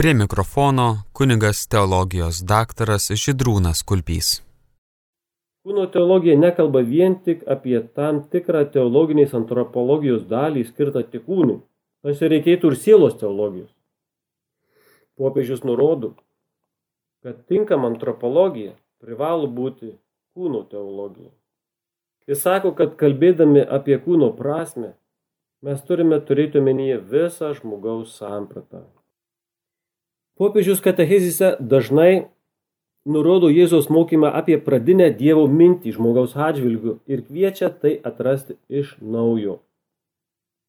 Prie mikrofono kunigas teologijos daktaras Židrūnas Kulpys. Kūno teologija nekalba vien tik apie tam tikrą teologinės antropologijos dalį skirtą tik kūnui. Tas reikėtų ir sielos teologijos. Popiežius nurodo, kad tinkama antropologija privalo būti kūno teologija. Jis sako, kad kalbėdami apie kūno prasme, mes turime turėti omenyje visą žmogaus sampratą. Popiežius katechezise dažnai nurodo Jėzaus mokymą apie pradinę Dievo mintį žmogaus atžvilgių ir kviečia tai atrasti iš naujo.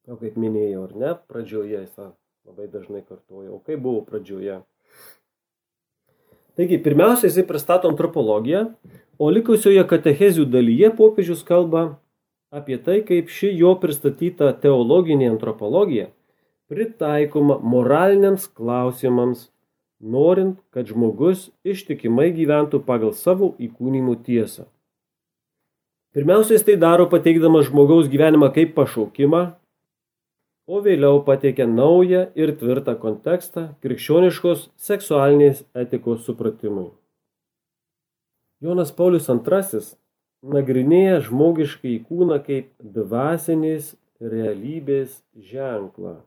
O kaip minėjau, ar ne, pradžioje jis labai dažnai kartoja, o kaip buvo pradžioje. Taigi, pirmiausia, jisai pristato antropologiją, o likusioje katechezių dalyje popiežius kalba apie tai, kaip ši jo pristatyta teologinė antropologija pritaikoma moraliniams klausimams, norint, kad žmogus ištikimai gyventų pagal savo įkūnymų tiesą. Pirmiausia, jis tai daro pateikdamas žmogaus gyvenimą kaip pašaukimą, o vėliau pateikia naują ir tvirtą kontekstą krikščioniškos seksualinės etikos supratimui. Jonas Paulius II nagrinėja žmogiškai kūną kaip dvasinės realybės ženklą.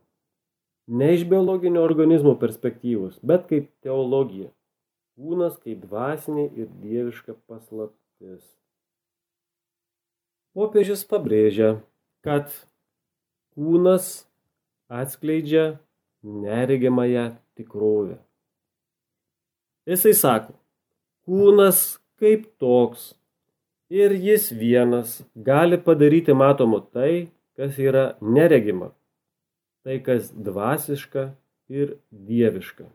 Ne iš biologinio organizmo perspektyvos, bet kaip teologija. Kūnas kaip dvasinė ir dieviška paslaptis. Popiežius pabrėžia, kad kūnas atskleidžia neregimąją tikrovę. Jisai sako, kūnas kaip toks ir jis vienas gali padaryti matomu tai, kas yra neregima, tai kas dvasiška ir dieviška.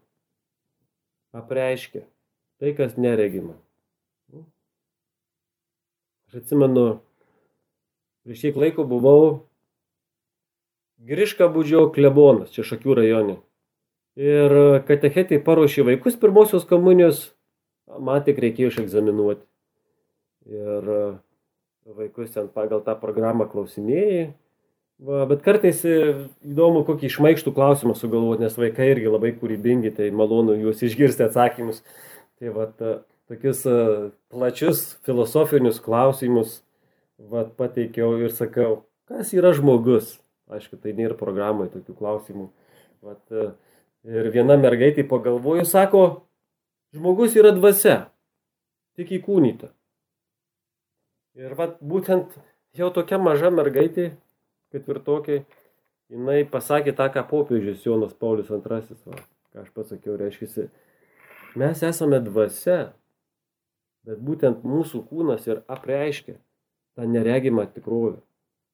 Apreiškia tai, kas neregima. Aš atsimenu, prieš kiek laiko buvau Griška būdžio klebonas, čia Šakių rajone. Ir katechetai paruošė vaikus pirmosios komunijos, man tik reikėjo išegzaminuoti. Ir vaikus ten pagal tą programą klausinėjai. Va, bet kartais įdomu, kokį išmaištų klausimą sugalvoti, nes vaikai irgi labai kūrybingi, tai malonu juos išgirsti atsakymus. Tai va, tokius plačius filosofinius klausimus va, pateikiau ir sakau, kas yra žmogus? Aišku, tai nėra programai tokių klausimų. Vat, e, ir viena mergaitė pagalvojo, sako, žmogus yra dvasia, tik įkūnyta. Ir vat, būtent jau tokia maža mergaitė, ketvirtokiai, jinai pasakė tą, ką popiežius Jonas Paulius II, va, ką aš pasakiau, reiškia, mes esame dvasia, bet būtent mūsų kūnas ir apreiškia tą neregimą tikrovę.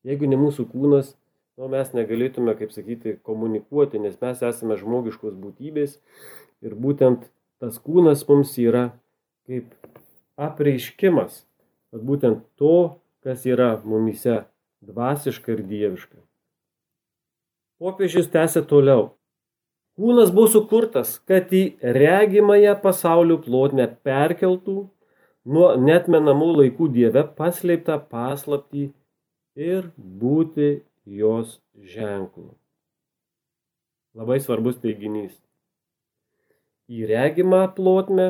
Jeigu ne mūsų kūnas, nu, mes negalėtume, kaip sakyti, komunikuoti, nes mes esame žmogiškos būtybės ir būtent tas kūnas mums yra kaip apreiškimas, būtent to, kas yra mumise dvasiška ir dieviška. Popiežius tęsė toliau. Kūnas buvo sukurtas, kad į regimąją pasaulio plotmę perkeltų nuo netmenamų laikų dieve paslėptą paslaptį ir būti jos ženklu. Labai svarbus teiginys. Į regimą plotmę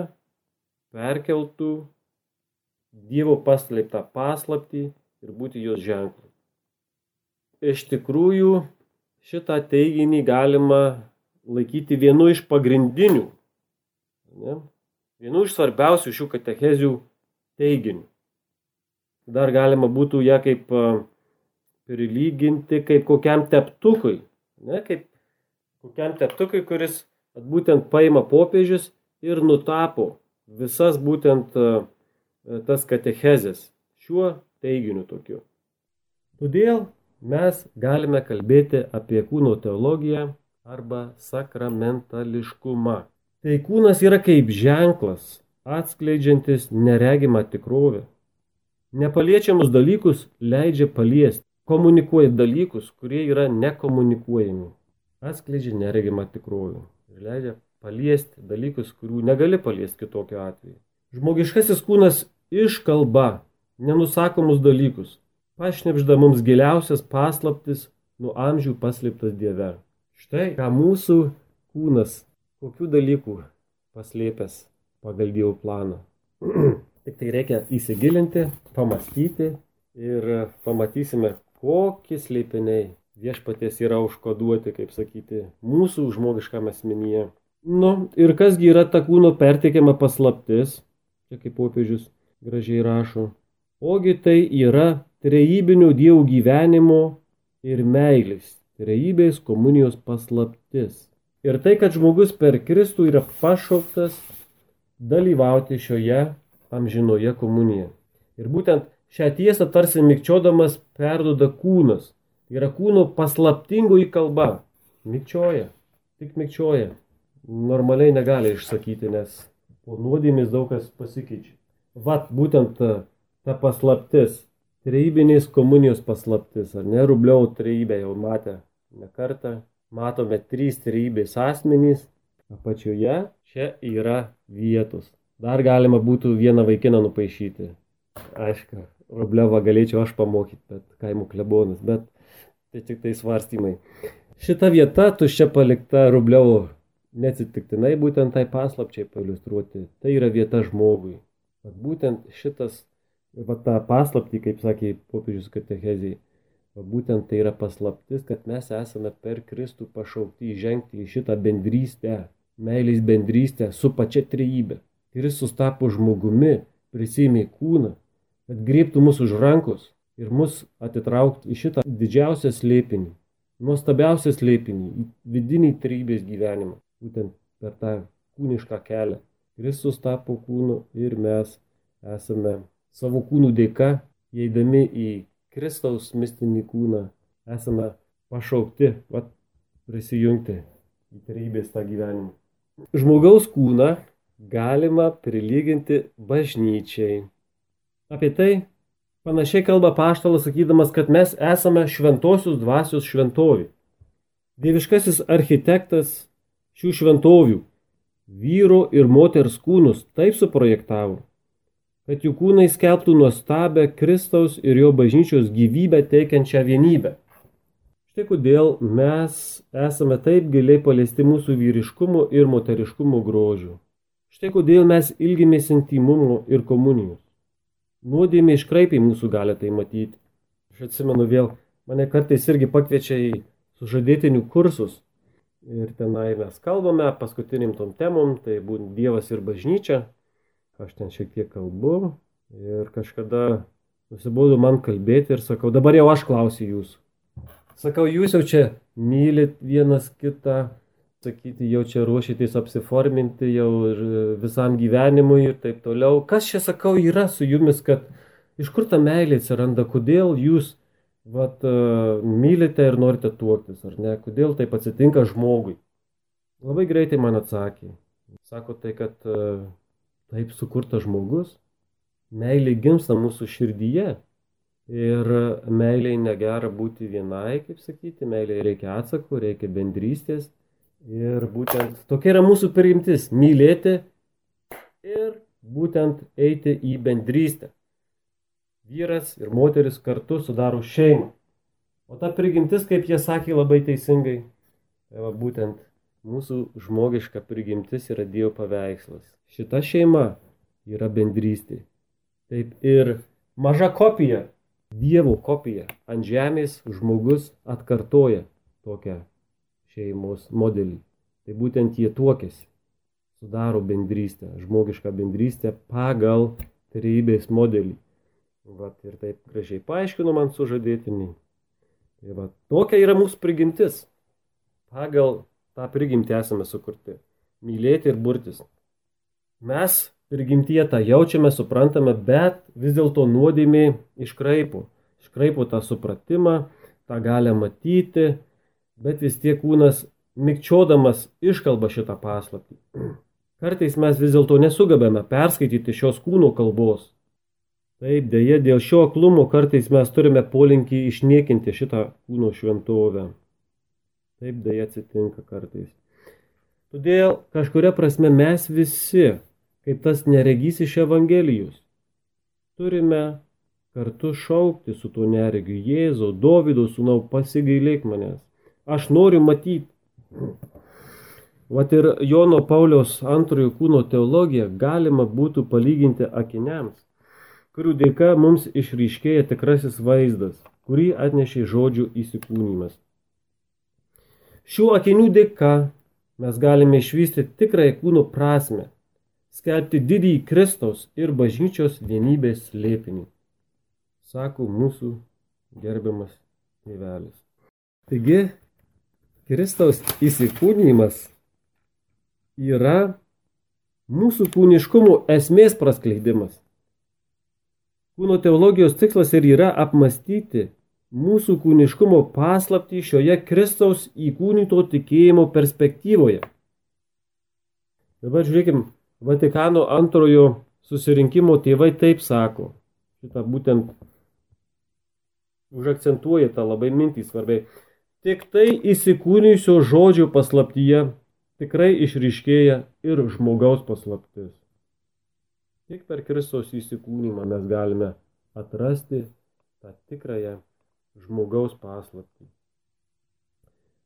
perkeltų Dievo paslėptą paslaptį ir būti jos ženklu. Iš tikrųjų, šitą teiginį galima laikyti vienu iš pagrindinių, ne? vienu iš svarbiausių šių katechezių teiginių. Dar galima būtų ją kaip prilyginti kaip kokiam teptukui, ne, kaip kokiam teptukui, kuris būtent paima popiežius ir nutapo visas būtent e, tas katechezės šiuo teiginiu tokiu. Todėl mes galime kalbėti apie kūno teologiją arba sakramentališkumą. Tai kūnas yra kaip ženklas, atskleidžiantis neregimą tikrovę. Nepaliečiamus dalykus leidžia paliesti komunikuoja dalykus, kurie yra nekomunikuojami. Atskleidžia neregimą tikrovę ir leidžia paliesti dalykus, kurių negali paliesti kitokiu atveju. Žmogiškasis kūnas iškalba nenusakomus dalykus, pašnepžda mums giliausias paslaptis nuo amžių paslėptas Dieve. Štai ką mūsų kūnas kokių dalykų paslėpęs pagal Dievo planą. Tik tai reikia įsigilinti, pamastyti ir pamatysime, kokie slėpiniai viešpaties yra užkoduoti, kaip sakyti, mūsų žmogiškam asmenyje. Nu, ir kasgi yra ta kūno perteikiama paslaptis, čia kaip popiežius gražiai rašo. Ogi tai yra trejybinio dievų gyvenimo ir meilės, trejybės komunijos paslaptis. Ir tai, kad žmogus per Kristų yra pašauktas dalyvauti šioje amžinoje komunijoje. Ir būtent šią tiesą tarsi mikčiodamas perduoda kūnas. Tai yra kūno paslaptingoji kalba. Mikčioja, tik mikčioja. Normaliai negali išsakyti, nes po nuodėmis daug kas pasikeičia. Vat būtent ta, ta paslaptis, trejybinės komunijos paslaptis, ar ne, rubliau trejybę jau matė ne kartą. Matome trys trejybės asmenys, apačioje čia yra vietos. Dar galima būtų vieną vaikiną nupaišyti. Aišku, Rubliavą galėčiau aš pamokyti, bet kaimų klebonas, bet tai tik tai svarstymai. Šita vieta tuščia palikta Rubliavo neatsitiktinai būtent tai paslapčiai pailustruoti. Tai yra vieta žmogui. Būtent šitas, va tą paslaptį, kaip sakė popiežius katechezijai, būtent tai yra paslaptis, kad mes esame per Kristų pašaukti įžengti į šitą bendrystę, meilės bendrystę su pačia trejybė. Kristus tapo žmogumi, prisimė kūną, kad grėptų mus už rankos ir mus atitraukti į šitą didžiausią slėpinį, nuostabiausią slėpinį, vidinį trybės gyvenimą, būtent per tą kūnišką kelią. Kristus tapo kūnu ir mes esame savo kūnų dėka, įeidami į Kristaus mistinį kūną, esame pašaukti, vat, prisijungti į trybės tą gyvenimą. Žmogaus kūną galima prilyginti bažnyčiai. Apie tai panašiai kalba paštalas sakydamas, kad mes esame šventosios dvasios šventovi. Dieviškasis architektas šių šventovių vyro ir moters kūnus taip suprojektavo, kad jų kūnai skelbtų nuostabę Kristaus ir jo bažnyčios gyvybę teikiančią vienybę. Štai kodėl mes esame taip giliai paliesti mūsų vyriškumo ir moteriškumo grožių. Štai kodėl mes ilgimės intimumo ir komunijos. Nuodėmė iškraipiai mūsų gali tai matyti. Aš atsimenu vėl, mane kartais irgi pakviečia į sužadėtinių kursus. Ir tenai mes kalbame paskutiniam tom temom, tai būtent Dievas ir bažnyčia. Aš ten šiek tiek kalbu ir kažkada nusibodu man kalbėti ir sakau, dabar jau aš klausiu jūsų. Sakau, jūs jau čia mylit vienas kitą, sakyti, jau čia ruošitės apsiforminti jau visam gyvenimui ir taip toliau. Kas čia, sakau, yra su jumis, kad iš kur ta meilė atsiranda, kodėl jūs vat, mylite ir norite tuoktis, ar ne, kodėl taip atsitinka žmogui. Labai greitai man atsakė. Sako tai, kad taip sukurtas žmogus, meilė gimsta mūsų širdyje. Ir meiliai negera būti vienai, kaip sakyti, meiliai reikia atsako, reikia bendrystės, Ir būtent tokia yra mūsų priimtis - mylėti ir būtent eiti į bendrystę. Vyras ir moteris kartu sudaro šeimą. O ta prigimtis, kaip jie sakė labai teisingai, tai va, būtent mūsų žmogiška prigimtis yra Dievo paveikslas. Šita šeima yra bendrystė. Taip ir maža kopija, Dievo kopija ant žemės žmogus atkartoja tokią šeimos modelį. Tai būtent jie tuokėsi, sudaro bendrystę, žmogišką bendrystę pagal trejybės modelį. Vat, ir taip gražiai paaiškino man sužadėtiniai. Tai va, tokia yra mūsų prigimtis. Pagal tą prigimtį esame sukurti. Mylėti ir burtis. Mes prigimtyje tą jaučiame, suprantame, bet vis dėlto nuodėmė iškraipo. Iškraipo tą supratimą, tą galę matyti, bet vis tiek kūnas mikčiodamas iškalba šitą paslaptį. Kartais mes vis dėlto nesugebame perskaityti šios kūno kalbos. Taip, dėje dėl šio aklumo kartais mes turime polinkį išniekinti šitą kūno šventovę. Taip dėje atsitinka kartais. Todėl kažkuria prasme mes visi, kaip tas neregys iš Evangelijos, turime kartu šaukti su tuo neregiu Jėzau, Dovydo sūnau, pasigailėk manęs. Aš noriu matyti. Vat ir Jono Pauliaus antrojo kūno teologiją galima būtų palyginti akiniams, kurių dėka mums išryškėja tikrasis vaizdas, kurį atnešė žodžių įsikūnymas. Šių akinių dėka mes galime išvysti tikrąją kūno prasme, skelbti didįjį Kristaus ir bažnyčios vienybės slėpinį, sako mūsų gerbiamas tėvelis. Taigi, Kristaus įsikūnymas yra mūsų kūniškumo esmės praskleidimas. Kūno teologijos tikslas ir yra apmastyti mūsų kūniškumo paslaptį šioje Kristaus įkūnyto tikėjimo perspektyvoje. Dabar žiūrėkim, Vatikano antrojo susirinkimo tėvai taip sako. Šitą būtent užakcentuoja tą labai mintį svarbiai. Tik tai įsikūnijusio žodžio paslaptyje tikrai išryškėja ir žmogaus paslaptis. Tik per Kristaus įsikūnymą mes galime atrasti tą tikrąją žmogaus paslaptį.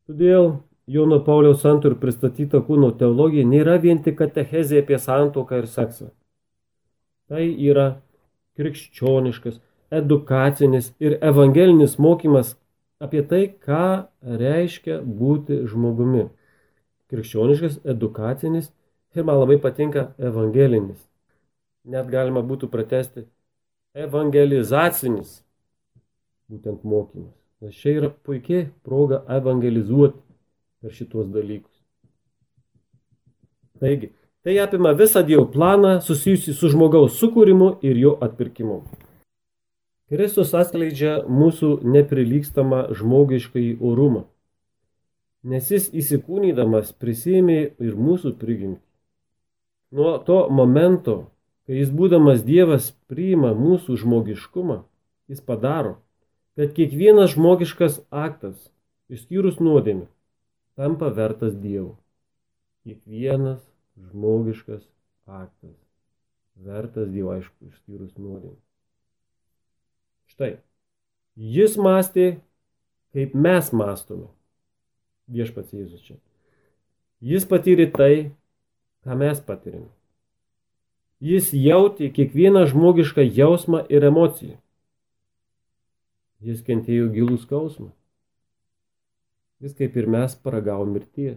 Todėl Jono Pauliaus santur pristatyta kūno teologija nėra vien tik katechezė apie santoką ir seksą. Tai yra krikščioniškas, edukacinis ir evangelinis mokymas apie tai, ką reiškia būti žmogumi krikščioniškas, edukacinis ir man labai patinka evangelinis. Net galima būtų pratesti evangelizacinis būtent mokymas. Nes čia yra puikiai proga evangelizuoti per šitos dalykus. Taigi, tai apima visą Dievo planą susijusi su žmogaus sukūrimu ir jo atpirkimu. Kristus atskleidžia mūsų neprilykstamą žmogiškai orumą nes jis įsikūnydamas prisėmė ir mūsų prigimtį. Nuo to momento, kai jis būdamas Dievas priima mūsų žmogiškumą, jis padaro, kad kiekvienas žmogiškas aktas, išskyrus nuodėmį, tampa vertas Dievo. Kiekvienas žmogiškas aktas vertas Dievo, aišku, išskyrus nuodėmį. Štai, jis mąstė, kaip mes mąstome viešpats Jėzus čia. Jis patyrė tai, ką mes patyrėme. Jis jautė kiekvieną žmogišką jausmą ir emociją. Jis kentėjo gilų skausmą. Jis kaip ir mes paragavo mirties.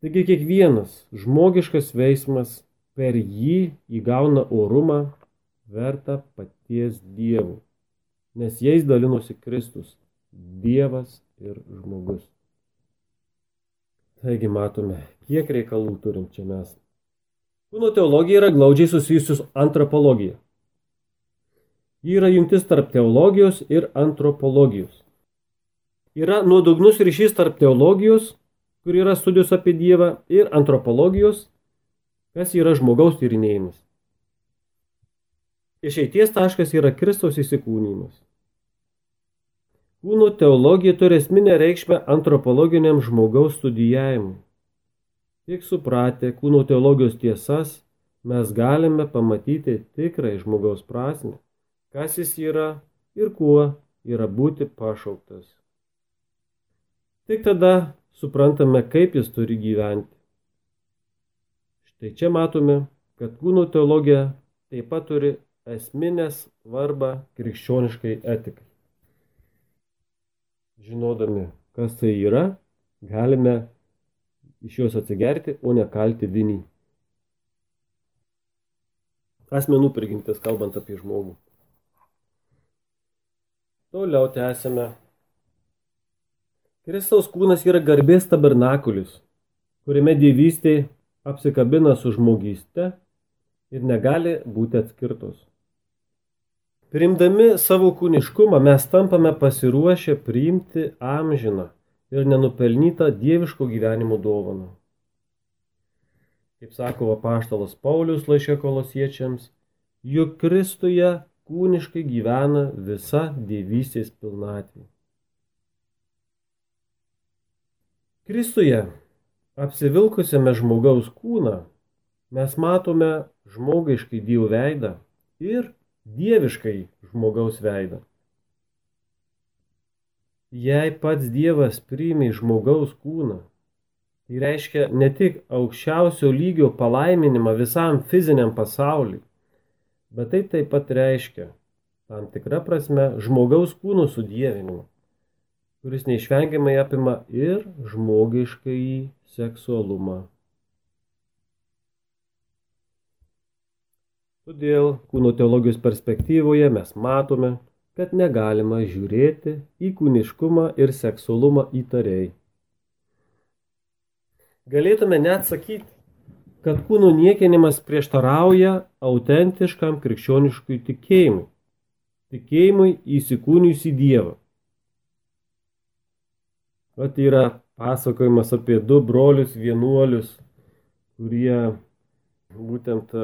Taigi kiekvienas žmogiškas veiksmas per jį įgauna orumą vertą paties Dievų, nes jais dalinosi Kristus, Dievas ir žmogus. Taigi matome, kiek reikalų turim čia mes. Kūno teologija yra glaudžiai susijusi su antropologija. Ji yra jungtis tarp teologijos ir antropologijos. Yra nuodugnus ryšys tarp teologijos, kur yra studijos apie Dievą, ir antropologijos, kas yra žmogaus tyrinėjimas. Išeities taškas yra Kristaus įsikūnymas. Kūno teologija turi esminę reikšmę antropologiniam žmogaus studijavimui. Tik supratę kūno teologijos tiesas, mes galime pamatyti tikrai žmogaus prasme, kas jis yra ir kuo yra būti pašauktas. Tik tada suprantame, kaip jis turi gyventi. Štai čia matome, kad kūno teologija taip pat turi esminę svarbą krikščioniškai etikai žinodami, kas tai yra, galime iš jos atsigerti, o ne kalti vinį. Asmenų prigimtis, kalbant apie žmogų. Toliau tęsime. Kristaus kūnas yra garbės tabernakulis, kuriame dievystė apsikabina su žmogyste ir negali būti atskirtos. Priimdami savo kūniškumą mes tampame pasiruošę priimti amžiną ir nenupelnytą dieviško gyvenimo dovaną. Kaip sako apaštalas Paulius laiškė kolosiečiams, juk Kristuje kūniškai gyvena visa dievystės pilnatvė. Kristuje, apsivilkusiame žmogaus kūną, mes matome žmogiškai Dievo veidą ir dieviškai žmogaus veidą. Jei pats Dievas priimė žmogaus kūną, Tai reiškia ne tik aukščiausio lygio palaiminimą visam fiziniam pasauliui, bet tai taip pat reiškia tam tikrą prasme žmogaus kūnų sudievinimą, kuris neišvengiamai apima ir žmogiškai seksualumą. Todėl kūno teologijos perspektyvoje mes matome, kad negalima žiūrėti į kūniškumą ir seksualumą įtariai. Galėtume net sakyti, kad kūno niekinimas prieštarauja autentiškam krikščioniškui tikėjimui, tikėjimui įsikūnijus į Dievą. O tai yra pasakojimas apie du brolius vienuolius, kurie būtent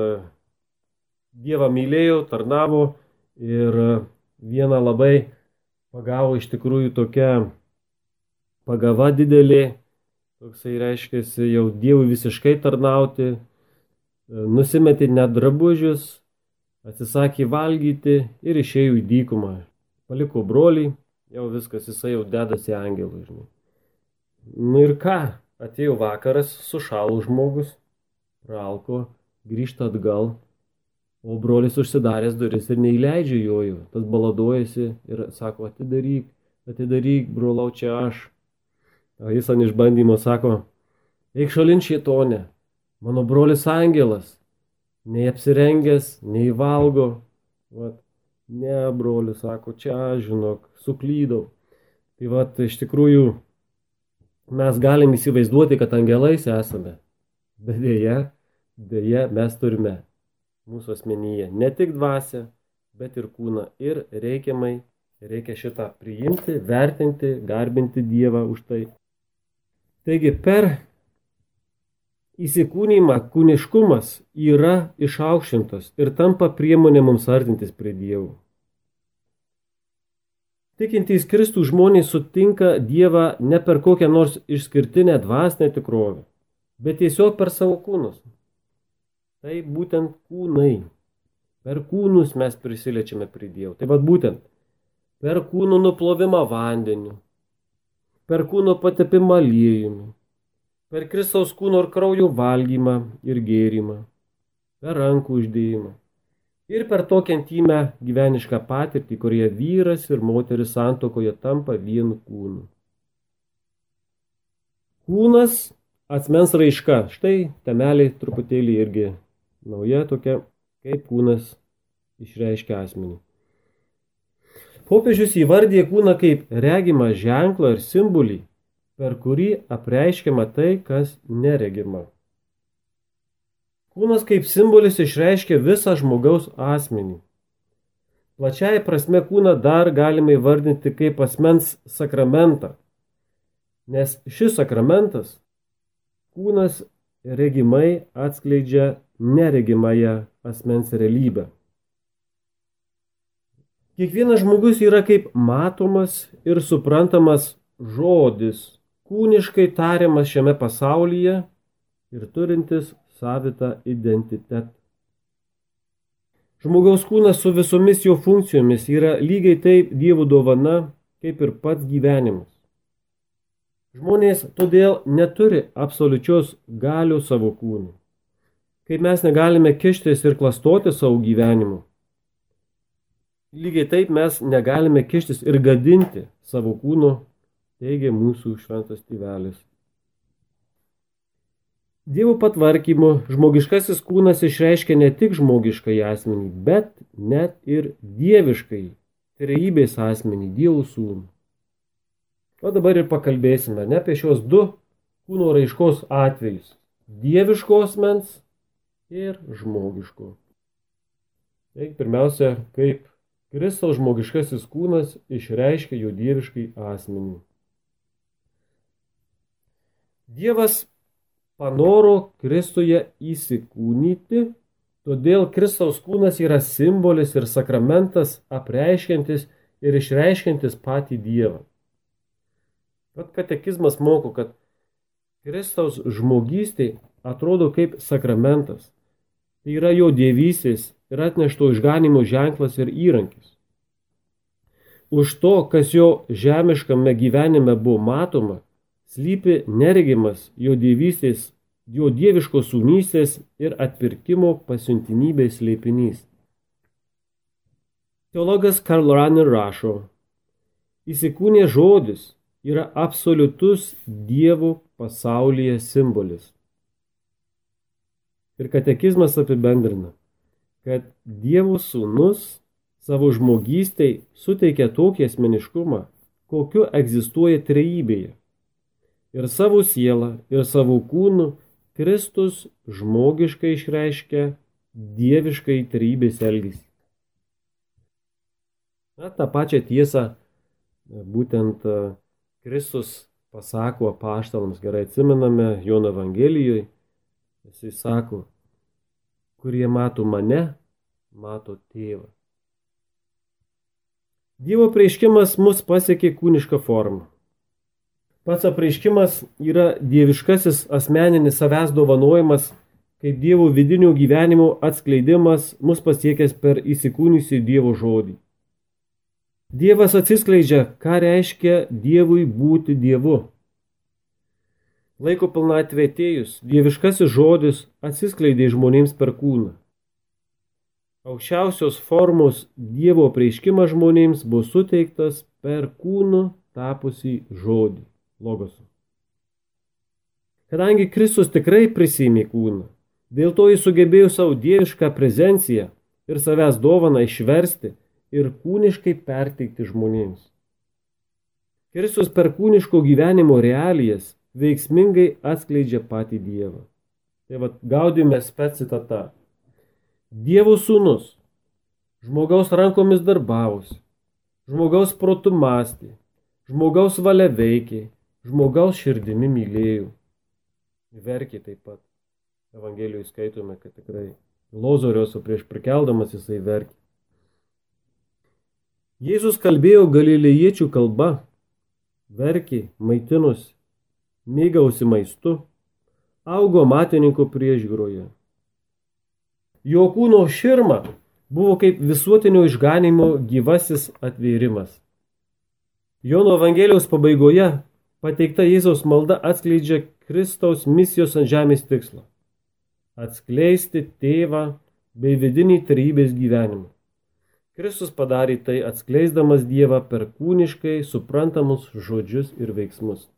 Dievą mylėjo, tarnavo ir vieną labai pagavo iš tikrųjų tokia pagava didelė, toksai reiškia jau Dievui visiškai tarnauti, nusimetė net drabužius, atsisakė valgyti ir išėjo į dykumą. Paliko brolį, jau viskas, jisai jau dedasi angelų. Žinai. Nu ir ką, atėjo vakaras, sušalo žmogus, pralko, grįžta atgal O brolis užsidaręs duris ir neįleidžia jojų. Tas baladojasi ir sako, atidaryk, atidaryk, brolau, čia aš. O jis ant išbandymo sako, eik šalin šietonė, mano brolis angelas, nei apsirengęs, nei valgo. Vat, ne, brolis sako, čia žinok, suklydau. Tai vat, iš tikrųjų, mes galim įsivaizduoti, kad angelais esame. Bet dėja, dėja, mes turime mūsų asmenyje ne tik dvasę, bet ir kūną. Ir reikiamai reikia šitą priimti, vertinti, garbinti Dievą už tai. Taigi per įsikūnymą kūniškumas yra išaukštintas ir tampa priemonė mums artintis prie Dievų. Tikintys Kristų žmonės sutinka Dievą ne per kokią nors išskirtinę dvasinę tikrovę, bet tiesiog per savo kūnus. Tai būtent kūnai. Per kūnus mes prisiliečiame prie Dievo. Tai vad būtent per kūnų nuplovimą vandeniu, per kūno patepimą aliejumi, per Kristaus kūno ir kraujo valgymą ir gėrimą, per rankų uždėjimą ir per tokią intimę gyvenišką patirtį, kurioje vyras ir moteris santokoje tampa vienu kūnu. Kūnas asmens raiška. Štai temeliai truputėlį irgi nauja tokia, kaip kūnas išreiškia asmenį. Popiežius įvardė kūną kaip regimą ženklą ir simbolį, per kurį apreiškiama tai, kas neregima. Kūnas kaip simbolis išreiškia visą žmogaus asmenį. Plačiai prasme kūną dar galime įvardinti kaip asmens sakramentą, nes šis sakramentas kūnas regimai atskleidžia neregimąją asmens realybę. Kiekvienas žmogus yra kaip matomas ir suprantamas žodis, kūniškai tariamas šiame pasaulyje ir turintis savitą identitetą. Žmogaus kūnas su visomis jo funkcijomis yra lygiai taip Dievo dovana, kaip ir pats gyvenimas. Žmonės todėl neturi absoliučios galių savo kūnų kaip mes negalime kištis ir klastoti savo gyvenimu. Lygiai taip mes negalime kištis ir gadinti savo kūno, teigia mūsų šventas tėvelis. Dievo patvarkymu žmogiškasis kūnas išreiškia ne tik žmogiškai asmenį, bet net ir dieviškai, trejybės asmenį, Dievo sūnų. O dabar ir pakalbėsime ne apie šios du kūno raiškos atvejus - dieviškos mens ir žmogiškų. Taigi pirmiausia, kaip Kristaus žmogiškasis kūnas išreiškia jo dieviškai asmenį. Dievas panoro Kristuje įsikūnyti, todėl Kristaus kūnas yra simbolis ir sakramentas apreiškiantis ir išreiškiantis patį Dievą. Pat katekizmas moko, kad Kristaus žmogystė atrodo kaip sakramentas, Tai yra jo dievysės ir atnešto išganimo ženklas ir įrankis. Už to, kas jo žemiškame gyvenime buvo matoma, slypi neregimas jo dievystės, jo dieviškos sūnystės ir atpirkimo pasiuntinybės slėpinys. Teologas Karl Rahner rašo, įsikūnė žodis yra absoliutus Dievo pasaulyje simbolis. Ir katekizmas apibendrina, kad Dievo sūnus savo žmogystei suteikia tokį asmeniškumą, kokiu egzistuoja trejybėje. Ir savo sielą, ir savo kūnų Kristus žmogiškai išreiškia dieviškai trejybės elgesį. Na, tą pačią tiesą būtent e, Kristus pasako apaštalams, gerai atsimename Jono Evangelijoje, jisai sako, kurie mato mane, mato tėvą. Dievo prieiškimas mus pasiekė kūnišką formą. Pats apreiškimas yra dieviškasis asmeninis savęs dovanojimas, kaip Dievo vidinio gyvenimo atskleidimas mus pasiekęs per įsikūnysį Dievo žodį. Dievas atsiskleidžia, ką reiškia Dievui būti Dievu. Laiko pilnatvė atėjus, dieviškasis žodis atsiskleidė žmonėms per kūną. Aukščiausios formos Dievo prieiškimas žmonėms buvo suteiktas per kūnų tapusį žodį - logosą. Kadangi Kristus tikrai prisimė kūną, dėl to jis sugebėjo savo dievišką prezenciją ir savęs dovaną išversti ir kūniškai perteikti žmonėms. Kristus per kūniško gyvenimo realijas veiksmingai atskleidžia patį Dievą. Tai vad gaudime spec citata. Dievo sūnus žmogaus rankomis darbavosi, žmogaus protų mąstė, žmogaus valia veikė, žmogaus širdimi mylėjau. Verkė taip pat. Evangelijoje skaitome, kad tikrai Lozorios, o prieš prikeldamas jisai verkė. Jėzus kalbėjo galilėjiečių kalba, verkė, maitinosi, mėgausi maistu, augo matininko priežiūroje. Jo kūno širma buvo kaip visuotinio išganimo gyvasis atvėrimas. Jono Evangelijos pabaigoje pateikta Jėzaus malda atskleidžia Kristaus misijos ant žemės tikslą - atskleisti tėvą bei vidinį tarybės gyvenimą. Kristus padarė tai atskleisdamas Dievą per kūniškai suprantamus žodžius ir veiksmus.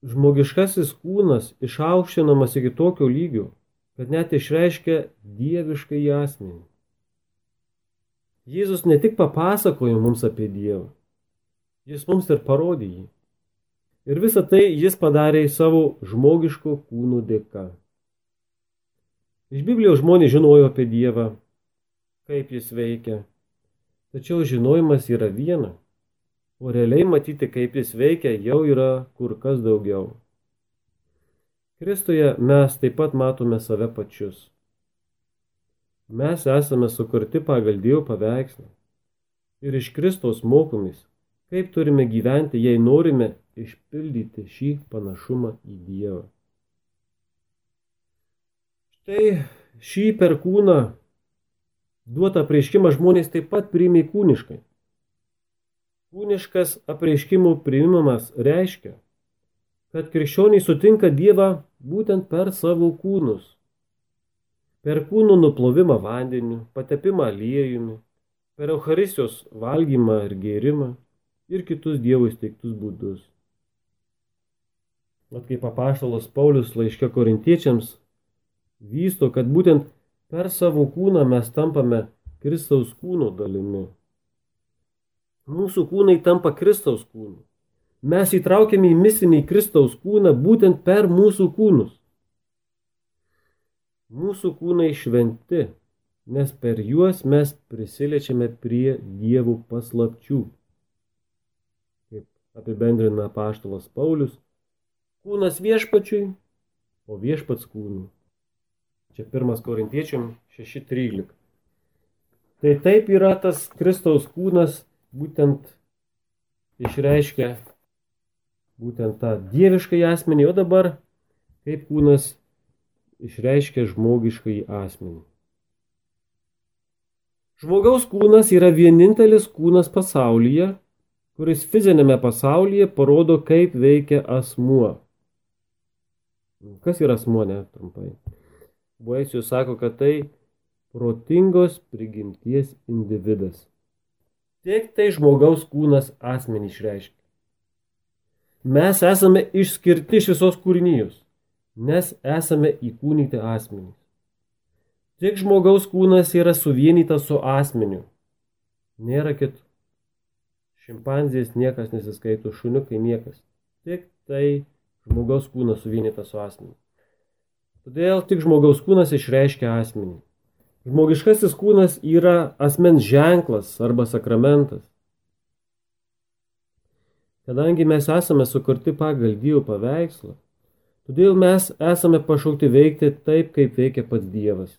Žmogiškasis kūnas išaukštinamas iki tokio lygio, kad net išreiškia dieviškai asmenį. Jėzus ne tik papasakojo mums apie Dievą, jis mums ir parodė jį. Ir visą tai jis padarė savo žmogiško kūno dėka. Iš Biblijos žmonės žinojo apie Dievą, kaip jis veikia. Tačiau žinojimas yra viena, o realiai matyti, kaip jis veikia, jau yra kur kas daugiau. Kristuje mes taip pat matome save pačius. Mes esame sukurti pagal Dievo paveikslą ir iš Kristaus mokomės, kaip turime gyventi, jei norime išpildyti šį panašumą į Dievą. Štai šį perkūną duotą apreiškimą žmonės taip pat priimė kūniškai. Kūniškas apreiškimų priimimas reiškia, kad krikščioniai sutinka Dievą būtent per savo kūnus. Per kūnų nuplovimą vandeniu, patepimą aliejumi, per Eucharistijos valgymą ir gėrimą ir kitus Dievo įsteigtus būdus. Mat kaip apaštalas Paulius laiške korintiečiams vysto, kad būtent Per savo kūną mes tampame Kristaus kūno dalimi. Mūsų kūnai tampa Kristaus kūnu. Mes įtraukiame į misinį Kristaus kūną būtent per mūsų kūnus. Mūsų kūnai šventi, nes per juos mes prisiliečiame prie dievų paslapčių. Kaip apibendrina paštalas Paulius, kūnas viešpačiui, o viešpats kūnui. Čia pirmas korintiečiam 6.13. Tai taip yra tas Kristaus kūnas būtent išreiškia būtent tą dievišką asmenį, o dabar kaip kūnas išreiškia žmogišką asmenį. Žmogaus kūnas yra vienintelis kūnas pasaulyje, kuris fizinėme pasaulyje parodo, kaip veikia asmuo. Kas yra asmuo, ne, trumpai. Boesijus sako, kad tai protingos prigimties individas. Tik tai žmogaus kūnas asmenį išreiškia. Mes esame išskirti iš visos kūrinijos, nes esame įkūnyti asmenys. Tik žmogaus kūnas yra suvienytas su asmeniu. Nėra kitų. Šimpanzės niekas nesiskaito, šuniukai niekas. Tik tai žmogaus kūnas suvienytas su asmeniu. Todėl tik žmogaus kūnas išreiškia asmenį. Žmogiškasis kūnas yra asmens ženklas arba sakramentas. Kadangi mes esame sukurti pagal Dievo paveikslą, todėl mes esame pašaukti veikti taip, kaip veikia pats Dievas.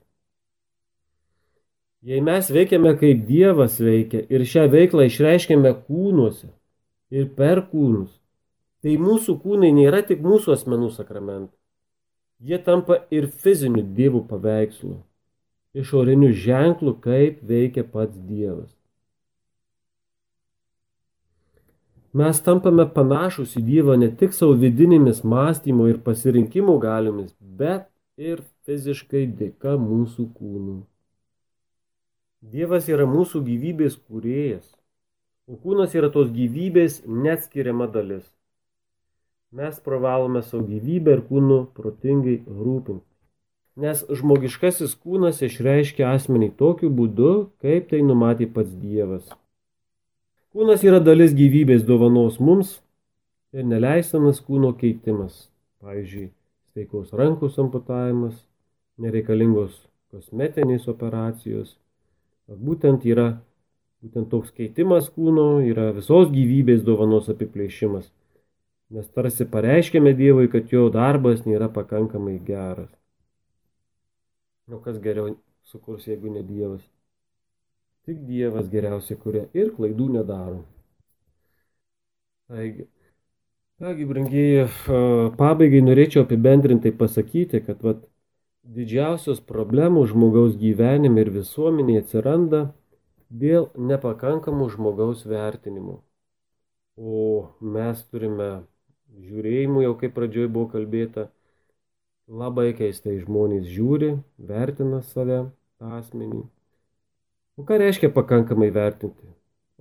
Jei mes veikiame kaip Dievas veikia ir šią veiklą išreiškiame kūnuose ir per kūnus, tai mūsų kūnai nėra tik mūsų asmenų sakramentai. Jie tampa ir fiziniu dievų paveikslu, išoriniu ženklu, kaip veikia pats Dievas. Mes tampame panašus į Dievą ne tik savo vidinėmis mąstymo ir pasirinkimų galiomis, bet ir fiziškai dėka mūsų kūnų. Dievas yra mūsų gyvybės kūrėjas, o kūnas yra tos gyvybės neatskiriama dalis. Mes privalome savo gyvybę ir kūnų protingai rūpinti. Nes žmogiškasis kūnas išreiškia asmenį tokiu būdu, kaip tai numatė pats Dievas. Kūnas yra dalis gyvybės dovanos mums ir neleistamas kūno keitimas. Pavyzdžiui, sveikos rankos amputavimas, nereikalingos kosmetinės operacijos Būtent yra būtent toks keitimas kūno, yra visos gyvybės dovanos apiplėšimas. Nes tarsi pareiškėme Dievui, kad jo darbas nėra pakankamai geras. O kas geriau sukurs, jeigu ne Dievas? Tik Dievas geriausiai kuria ir klaidų nedaro. Taigi, kągi, brangiai, pabaigai norėčiau apibendrintai pasakyti, kad vat, Didžiausios problemos žmogaus gyvenime ir visuomenėje atsiranda dėl nepakankamų žmogaus vertinimų. O mes turime žiūrėjimų, jau kaip pradžioj buvo kalbėta, labai keistai žmonės žiūri, vertina save, asmenį. O ką reiškia pakankamai vertinti?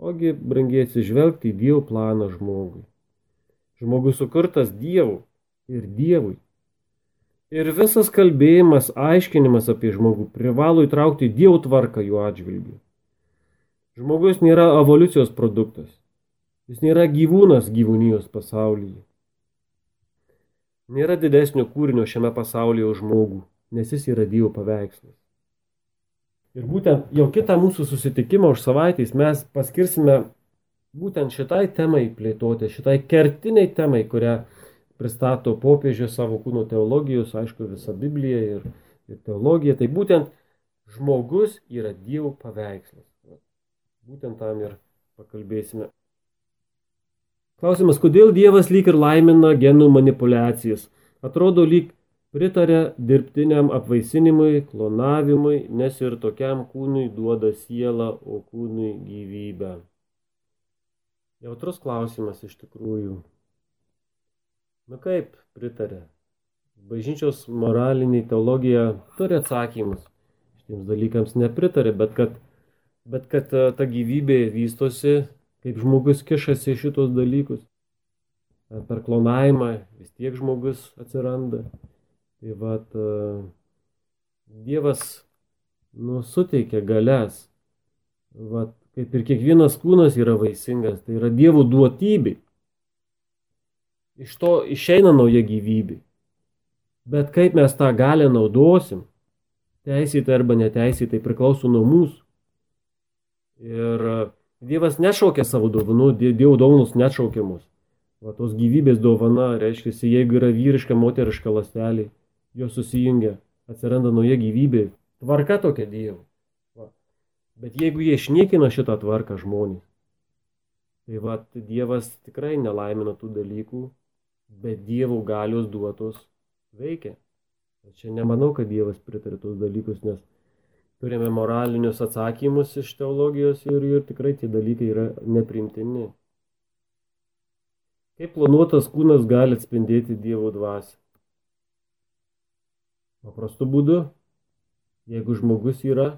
Ogi brangiai atsižvelgti į Dievo planą žmogui. Žmogus sukurtas Dievu ir Dievui. Ir visas kalbėjimas, aiškinimas apie žmogų privalo įtraukti Dievo tvarką jų atžvilgių. Žmogus nėra evoliucijos produktas. Jis nėra gyvūnas gyvūnijos pasaulyje. Nėra didesnio kūrinio šiame pasaulyje už žmogų, nes jis yra Dievo paveikslas. Ir būtent jau kitą mūsų susitikimą už savaitės mes paskirsime būtent šitai temai plėtoti, šitai kertiniai temai, kurią pristato popiežius savo kūno teologijos, aišku, visą Bibliją ir, ir teologiją. Tai būtent žmogus yra Dievo paveikslas. Būtent tam ir pakalbėsime. Klausimas, kodėl Dievas lyg ir laimina genų manipulacijas? Atrodo, lyg pritarė dirbtiniam apvaisinimui, klonavimui, nes ir tokiam kūnui duoda sielą, o kūnui gyvybę. Jautrus klausimas iš tikrųjų. Na kaip pritarė? Bažnyčios moraliniai teologija turi atsakymus. Šitiems dalykams nepritarė, bet kad, bet kad e, ta gyvybė vystosi, kaip žmogus kišasi šitos dalykus. Per klonavimą vis tiek žmogus atsiranda. Tai vad, e, Dievas nu, suteikia galės. Vat, kaip ir kiekvienas kūnas yra vaisingas, tai yra Dievo duotybė. Iš to išeina nauja gyvybė. Bet kaip mes tą galę naudosim, teisėtai arba neteisėtai priklauso nuo mūsų. Ir Dievas nešaukia savo dovanų, Dievo dovanos nešaukiamus. Va tos gyvybės dovana, reiškia, jeigu yra vyriška, moteriška lastelė, jos susijungia, atsiranda nauja gyvybė. Tvarka tokia Dievo. Va. Bet jeigu jie išniekina šitą tvarką žmonės, tai va, Dievas tikrai nelaimina tų dalykų bet Dievo galios duotos veikia. Čia nemanau, kad Dievas pritarė tos dalykus, nes turime moralinius atsakymus iš teologijos ir, ir tikrai tie dalykai yra neprimtini. Kaip planuotas kūnas gali atspindėti Dievo dvasę? Paprastu būdu, jeigu žmogus yra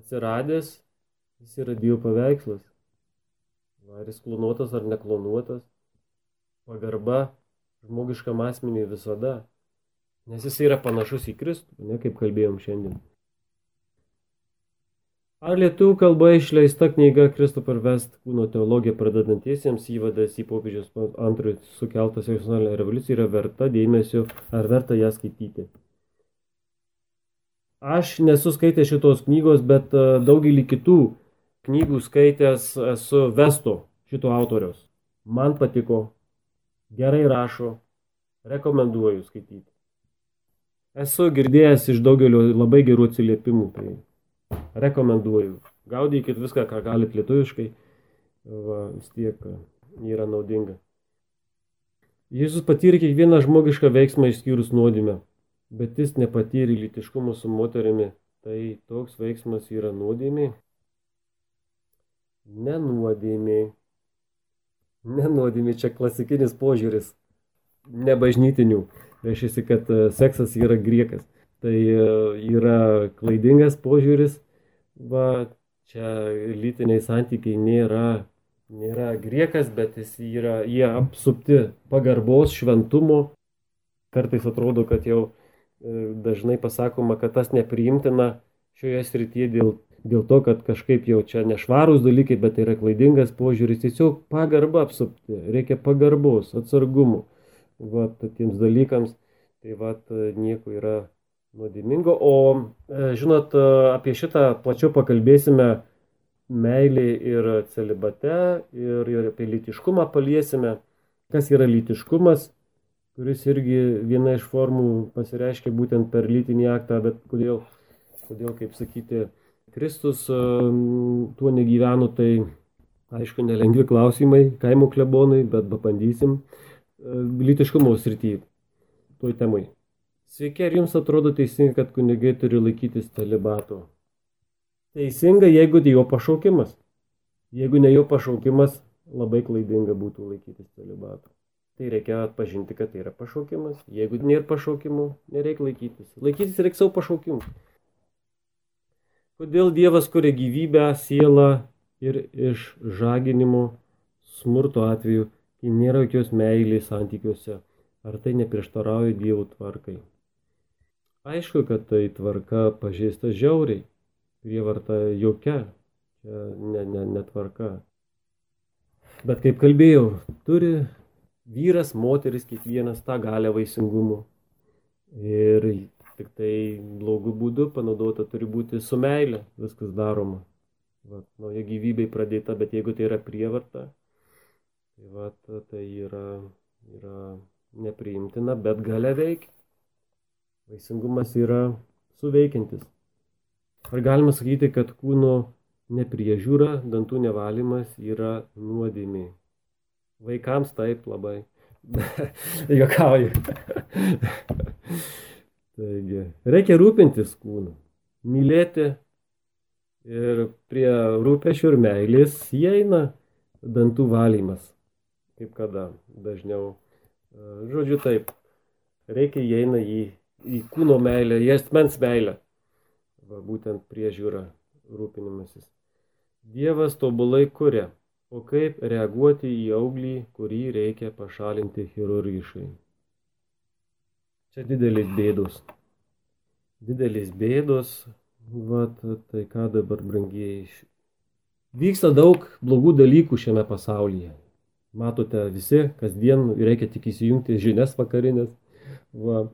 atsiradęs, jis yra Dievo paveikslas. Ar jis klonuotas ar neklonuotas, pagarba žmogiškam asmeniui visada, nes jis yra panašus į Kristų, ne kaip kalbėjom šiandien. Ar lietuvių kalba išleista knyga Christopher West kūno teologija pradedantiesiems įvadas į popiežiaus antrojo sukeltą seksualinę revoliuciją yra verta dėmesio, ar verta ją skaityti? Aš nesu skaitęs šitos knygos, bet e, daugelį kitų knygų skaitęs esu Vesto šito autoriaus. Man patiko, gerai rašo, rekomenduoju skaityti. Esu girdėjęs iš daugelio labai gerų atsiliepimų. Tai rekomenduoju. Gaudykit viską, ką galit lietuviškai, va, vis tiek e, yra naudinga. Jėzus patyrė kiekvieną žmogišką veiksmą išskyrus nuodėmę, bet jis nepatyrė lytiškumo su moterimi, tai toks veiksmas yra nuodėmė. Nenuodėmė. Nenuodėmė čia klasikinis požiūris, nebažnytinių. Reiškia, kad e, seksas yra griekas. Tai e, yra klaidingas požiūris, va, čia lytiniai santykiai nėra, nėra griekas, bet jis yra, jie apsupti pagarbos, šventumo. Kartais atrodo, kad jau e, dažnai pasakoma, kad tas nepriimtina šioje srityje dėl, dėl to, kad kažkaip jau čia nešvarūs dalykai, bet tai yra klaidingas požiūris. Tiesiog pagarba apsupti, reikia pagarbos, atsargumo. Vat tiems dalykams, tai vat nieko yra nuodėmingo. O e, žinot, e, apie šitą plačiau pakalbėsime meilį ir celibate ir, ir apie lytiškumą paliesime. Kas yra lytiškumas, kuris irgi viena iš formų pasireiškia būtent per lytinį aktą, bet kodėl, kodėl kaip sakyti, Kristus e, tuo negyveno, tai aišku, nelengvi klausimai kaimo klebonai, bet pabandysim lytiškumo srity, toj temai. Sveiki, ar jums atrodo teisinga, kad kunigai turi laikytis celibato? Teisinga, jeigu tai jo pašaukimas. Jeigu ne jo pašaukimas, labai klaidinga būtų laikytis celibato. Tai reikia atpažinti, kad tai yra pašaukimas. Jeigu nėra pašaukimų, nereikia laikytis. Laikytis reikia savo pašaukimų. Kodėl Dievas kuria gyvybę, sielą ir iš žaginimo smurto atveju, kai nėra jokios meilės santykiuose? Ar tai neprieštarauja Dievo tvarkai? Aišku, kad tai tvarka pažeista žiauriai, prievarta jokia, čia ne, ne, netvarka. Bet kaip kalbėjau, turi vyras, moteris, kiekvienas tą galę vaisingumo. Ir tik tai blogų būdų panaudota turi būti su meilė viskas daroma. Vat, nauja gyvybė pradėta, bet jeigu tai yra prievarta, tai, vat, tai yra, yra nepriimtina, bet gale veikia. Vaisingumas yra suveikiantis. Ar galima sakyti, kad kūno nepriežiūra, dantų nevalymas yra nuodėmė? Vaikams taip labai. Jokauju. Taigi, reikia rūpintis kūnu, mylėti ir prie rūpešių ir meilės įeina dantų valymas. Kaip kada dažniau. Žodžiu taip, reikia įeina į į kūno meilę, į asmens meilę. Va, būtent priežiūra, rūpinimasis. Dievas tobulai kuria, o kaip reaguoti į auglį, kurį reikia pašalinti chirurgiškai. Čia didelis bėdos. Didelis bėdos, va, tai ką dabar brangieji. Vyksta daug blogų dalykų šiame pasaulyje. Matote visi, kasdien reikia tik įsijungti žinias vakarinės. Va,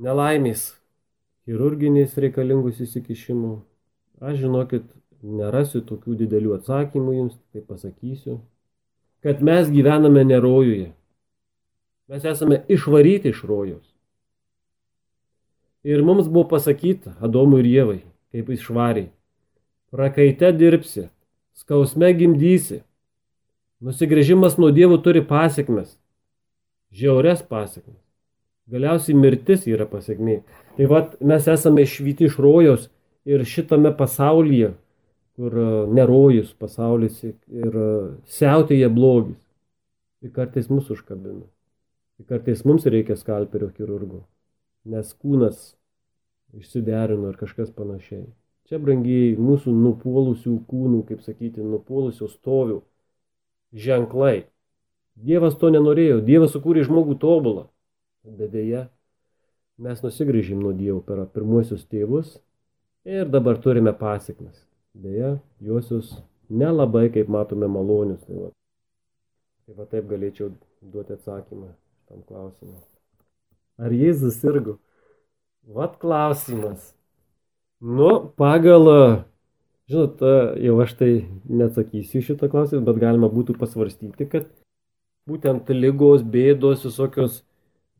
nelaimės, chirurginės reikalingus įsikišimų. Aš žinokit, nerasiu tokių didelių atsakymų jums, tai pasakysiu, kad mes gyvename ne rojuje. Mes esame išvaryti iš rojos. Ir mums buvo pasakyta, Adomui ir Jėvai, kaip išvariai, prakaite dirbsi, skausme gimdysi, nusigrėžimas nuo dievų turi pasiekmes, žiaures pasiekmes. Galiausiai mirtis yra pasiekmė. Tai vad mes esame išvyti iš rojos ir šitame pasaulyje, kur e, nerojus pasaulis ir e, siautėja blogis. ir kartais mus užkabina. Ir kartais mums reikia skalperio chirurgo, nes kūnas išsiderino ir kažkas panašiai. Čia brangiai mūsų nupuolusių kūnų, kaip sakyti, nupuolusių stovių ženklai. Dievas to nenorėjo, Dievas sukūrė žmogų tobulą. Bet dėja, mes nusigrįžim nuo Dievo per pirmuosius tėvus ir dabar turime pasiekmes. Dėja, juosius nelabai, kaip matome, malonius. Tai va, tai va taip galėčiau duoti atsakymą tam klausimui. Ar Jėzus sirgo? Vat klausimas. Nu, pagal, žinot, jau aš tai neatsakysiu šitą klausimą, bet galima būtų pasvarstyti, kad būtent lygos, bėdos, visokios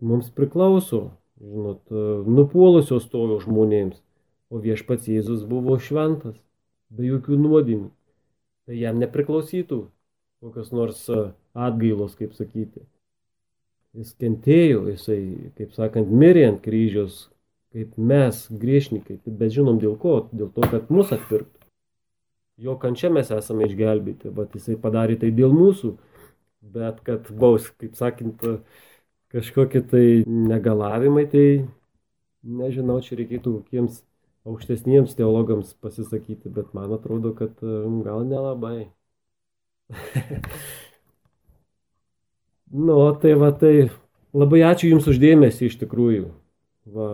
mums priklauso, žinot, nupuolusios stovio žmonėms, o viešpats Jėzus buvo šventas, be jokių nuodėmių. Tai jam nepriklausytų kokios nors atgailos, kaip sakyti. Jis kentėjo, jisai, kaip sakant, mirė ant kryžiaus, kaip mes, griešnikai, bet žinom dėl ko, dėl to, kad mus atpirktų. Jo kančia mes esame išgelbėti, bet jisai padarė tai dėl mūsų, bet kad baus, kaip sakant, kažkokie tai negalavimai, tai nežinau, čia reikėtų kokiems aukštesniems teologams pasisakyti, bet man atrodo, kad um, gal nelabai. nu, tai va, tai labai ačiū Jums uždėmesi iš tikrųjų. Va,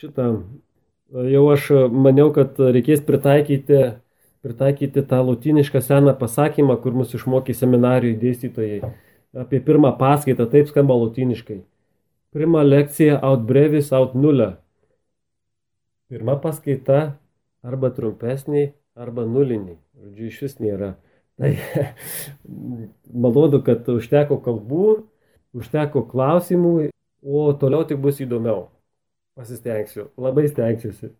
šitą jau aš maniau, kad reikės pritaikyti, pritaikyti tą lutinišką seną pasakymą, kur mus išmokė seminarijų dėstytojai. Apie pirmą paskaitą taip skamba lutiniškai. Pirma lekcija aut brevis aut nulle pirma paskaita arba trumpesnė, arba nuliniai. Žodžiu, iš vis nėra. Tai malonu, kad užteko kalbų, užteko klausimų, o toliau tik bus įdomiau. Pasistengsiu, labai stengsiuosi.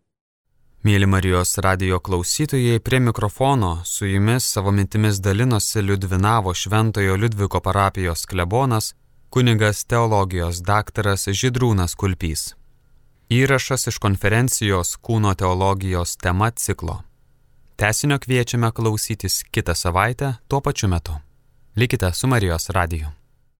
Mėly Marijos radio klausytojai, prie mikrofono su jumis savo mintimis dalinosi Liudvinavo Šventojo Liudviko parapijos klebonas, kunigas teologijos daktaras Židrūnas Kulpys. Įrašas iš konferencijos Kūno teologijos tema ciklo. Tesinio kviečiame klausytis kitą savaitę tuo pačiu metu. Likite su Marijos radiju.